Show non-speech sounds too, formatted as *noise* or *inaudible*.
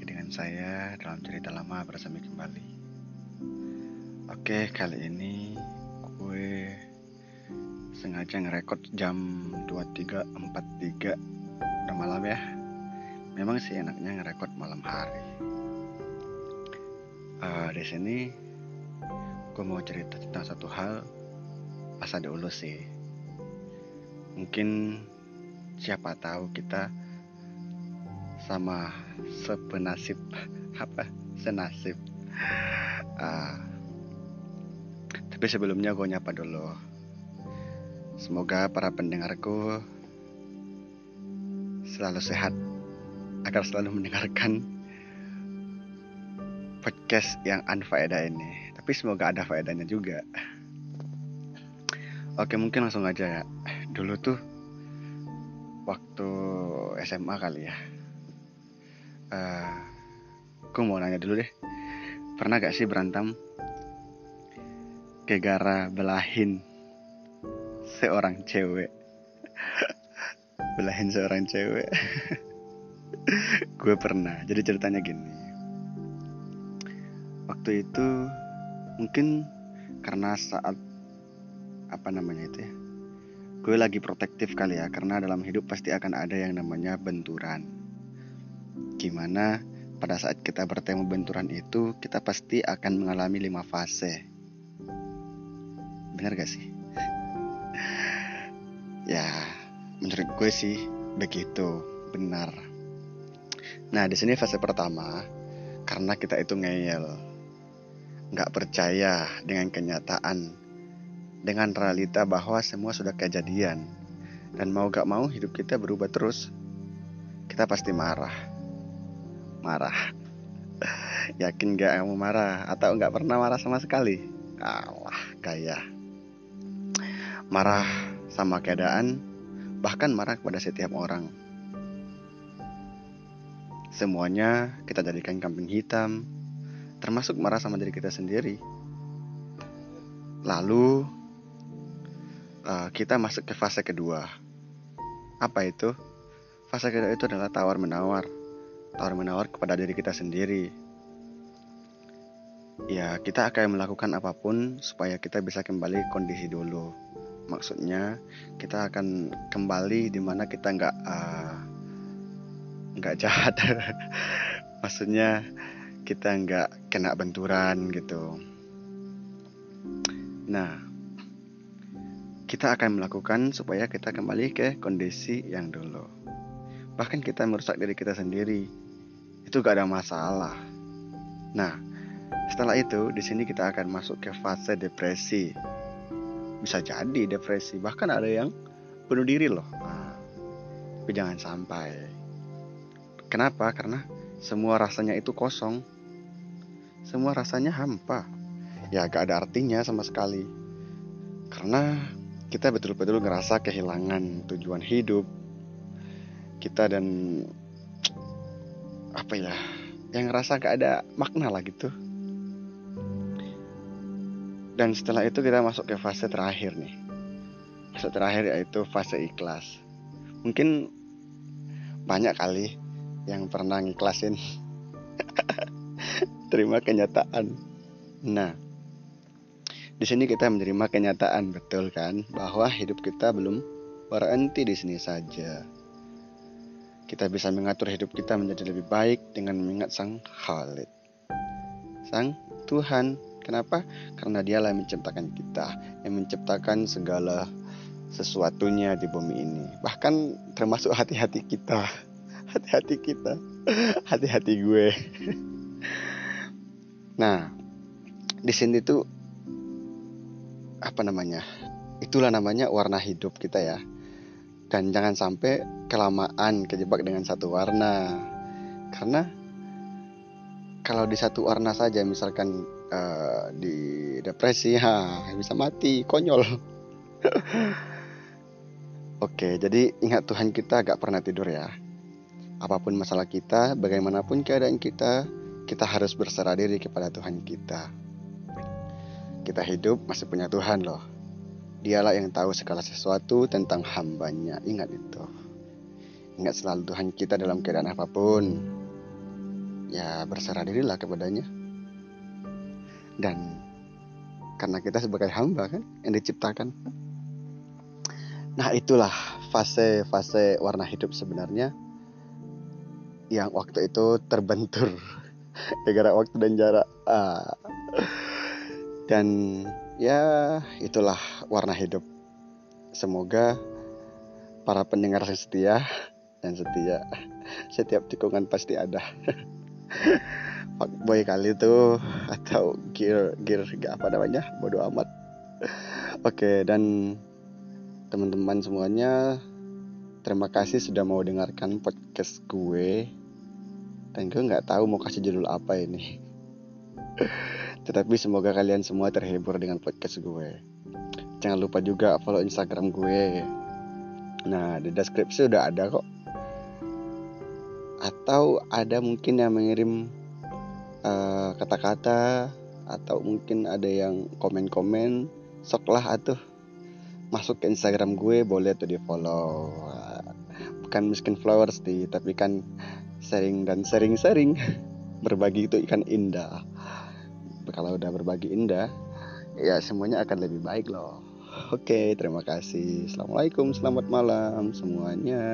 dengan saya dalam cerita lama bersama kembali. Oke, kali ini gue sengaja ngerekod jam 23.43 udah malam ya. Memang sih enaknya ngerekod malam hari. Uh, di sini gue mau cerita tentang satu hal pas ada ulus sih. Mungkin siapa tahu kita sama sepenasib apa senasib. Uh, tapi sebelumnya gue nyapa dulu. Semoga para pendengarku selalu sehat agar selalu mendengarkan podcast yang unfaedah ini. Tapi semoga ada faedahnya juga. Oke mungkin langsung aja ya. Dulu tuh waktu SMA kali ya uh, mau nanya dulu deh. Pernah gak sih berantem? Gara belahin seorang cewek. *laughs* Belahin seorang cewek. *laughs* Gue pernah. Jadi ceritanya gini. Waktu itu mungkin karena saat apa namanya itu ya? Gue lagi protektif kali ya karena dalam hidup pasti akan ada yang namanya benturan Gimana pada saat kita bertemu benturan itu kita pasti akan mengalami lima fase. Benar gak sih? *laughs* ya, menurut gue sih begitu, benar. Nah, di sini fase pertama karena kita itu ngeyel, nggak percaya dengan kenyataan, dengan realita bahwa semua sudah kejadian, dan mau gak mau hidup kita berubah terus, kita pasti marah marah. Yakin gak kamu marah? Atau gak pernah marah sama sekali? Allah gaya. Marah sama keadaan bahkan marah kepada setiap orang. Semuanya kita jadikan kambing hitam termasuk marah sama diri kita sendiri. Lalu uh, kita masuk ke fase kedua. Apa itu? Fase kedua itu adalah tawar menawar tawar menawar kepada diri kita sendiri. Ya, kita akan melakukan apa pun supaya kita bisa kembali kondisi dulu. Maksudnya, kita akan kembali di mana kita nggak uh, nggak jahat. *laughs* Maksudnya, kita nggak kena benturan gitu. Nah, kita akan melakukan supaya kita kembali ke kondisi yang dulu. Bahkan kita merusak diri kita sendiri itu gak ada masalah. Nah, setelah itu di sini kita akan masuk ke fase depresi. Bisa jadi depresi, bahkan ada yang bunuh diri loh. Nah, tapi jangan sampai. Kenapa? Karena semua rasanya itu kosong. Semua rasanya hampa. Ya gak ada artinya sama sekali. Karena kita betul-betul ngerasa kehilangan tujuan hidup. Kita dan apa ya yang ngerasa gak ada makna lah gitu. Dan setelah itu kita masuk ke fase terakhir nih. Fase terakhir yaitu fase ikhlas. Mungkin banyak kali yang pernah ngiklasin. *laughs* Terima kenyataan. Nah di sini kita menerima kenyataan betul kan? Bahwa hidup kita belum berhenti di sini saja kita bisa mengatur hidup kita menjadi lebih baik dengan mengingat Sang Khalid. Sang Tuhan. Kenapa? Karena dialah yang menciptakan kita, yang menciptakan segala sesuatunya di bumi ini. Bahkan termasuk hati-hati kita. Hati-hati kita. Hati-hati gue. Nah, di sini tuh apa namanya? Itulah namanya warna hidup kita ya dan jangan sampai kelamaan kejebak dengan satu warna karena kalau di satu warna saja misalkan uh, di depresi *laughs* ha bisa mati konyol *laughs* Oke, jadi ingat Tuhan kita gak pernah tidur ya. Apa pun masalah kita, bagaimanapun keadaan kita, kita harus berserah diri kepada Tuhan kita. Kita hidup masih punya Tuhan loh. Dialah yang tahu segala sesuatu tentang hambanya. Ingat itu. Ingat selalu Tuhan kita dalam keadaan apa pun. ya berserah dirilah kepadanya dan karena kita sebagai hamba kan yang diciptakan nah itulah fase-fase warna hidup sebenarnya yang waktu itu terbentur *laughs* gara-gara waktu dan jarak ah. dan ya itulah warna hidup. Semoga para pendengar yang setia dan setia setiap tikungan pasti ada. *laughs* Boy kali itu atau gear gear gak apa namanya? Bodoh amat. Oke dan teman-teman semuanya terima kasih sudah mau dengarkan podcast gue. Dan gue nggak tahu mau kasih judul apa ini *laughs* tetapi semoga kalian semua terhibur dengan podcast gue. Jangan lupa juga follow instagram gue. Nah di deskripsi udah ada kok. Atau ada mungkin yang mengirim eh, kata-kata uh, atau mungkin ada yang komen-komen soklah atuh. Masuk ke Instagram gue boleh tuh di follow bukan miskin flowers di tapi kan sharing dan sharing-sharing *laughs* berbagi itu ikan indah kalau udah berbagi indah ya semuanya akan lebih baik loh. Oke terima kasih. Assalamualaikum selamat malam semuanya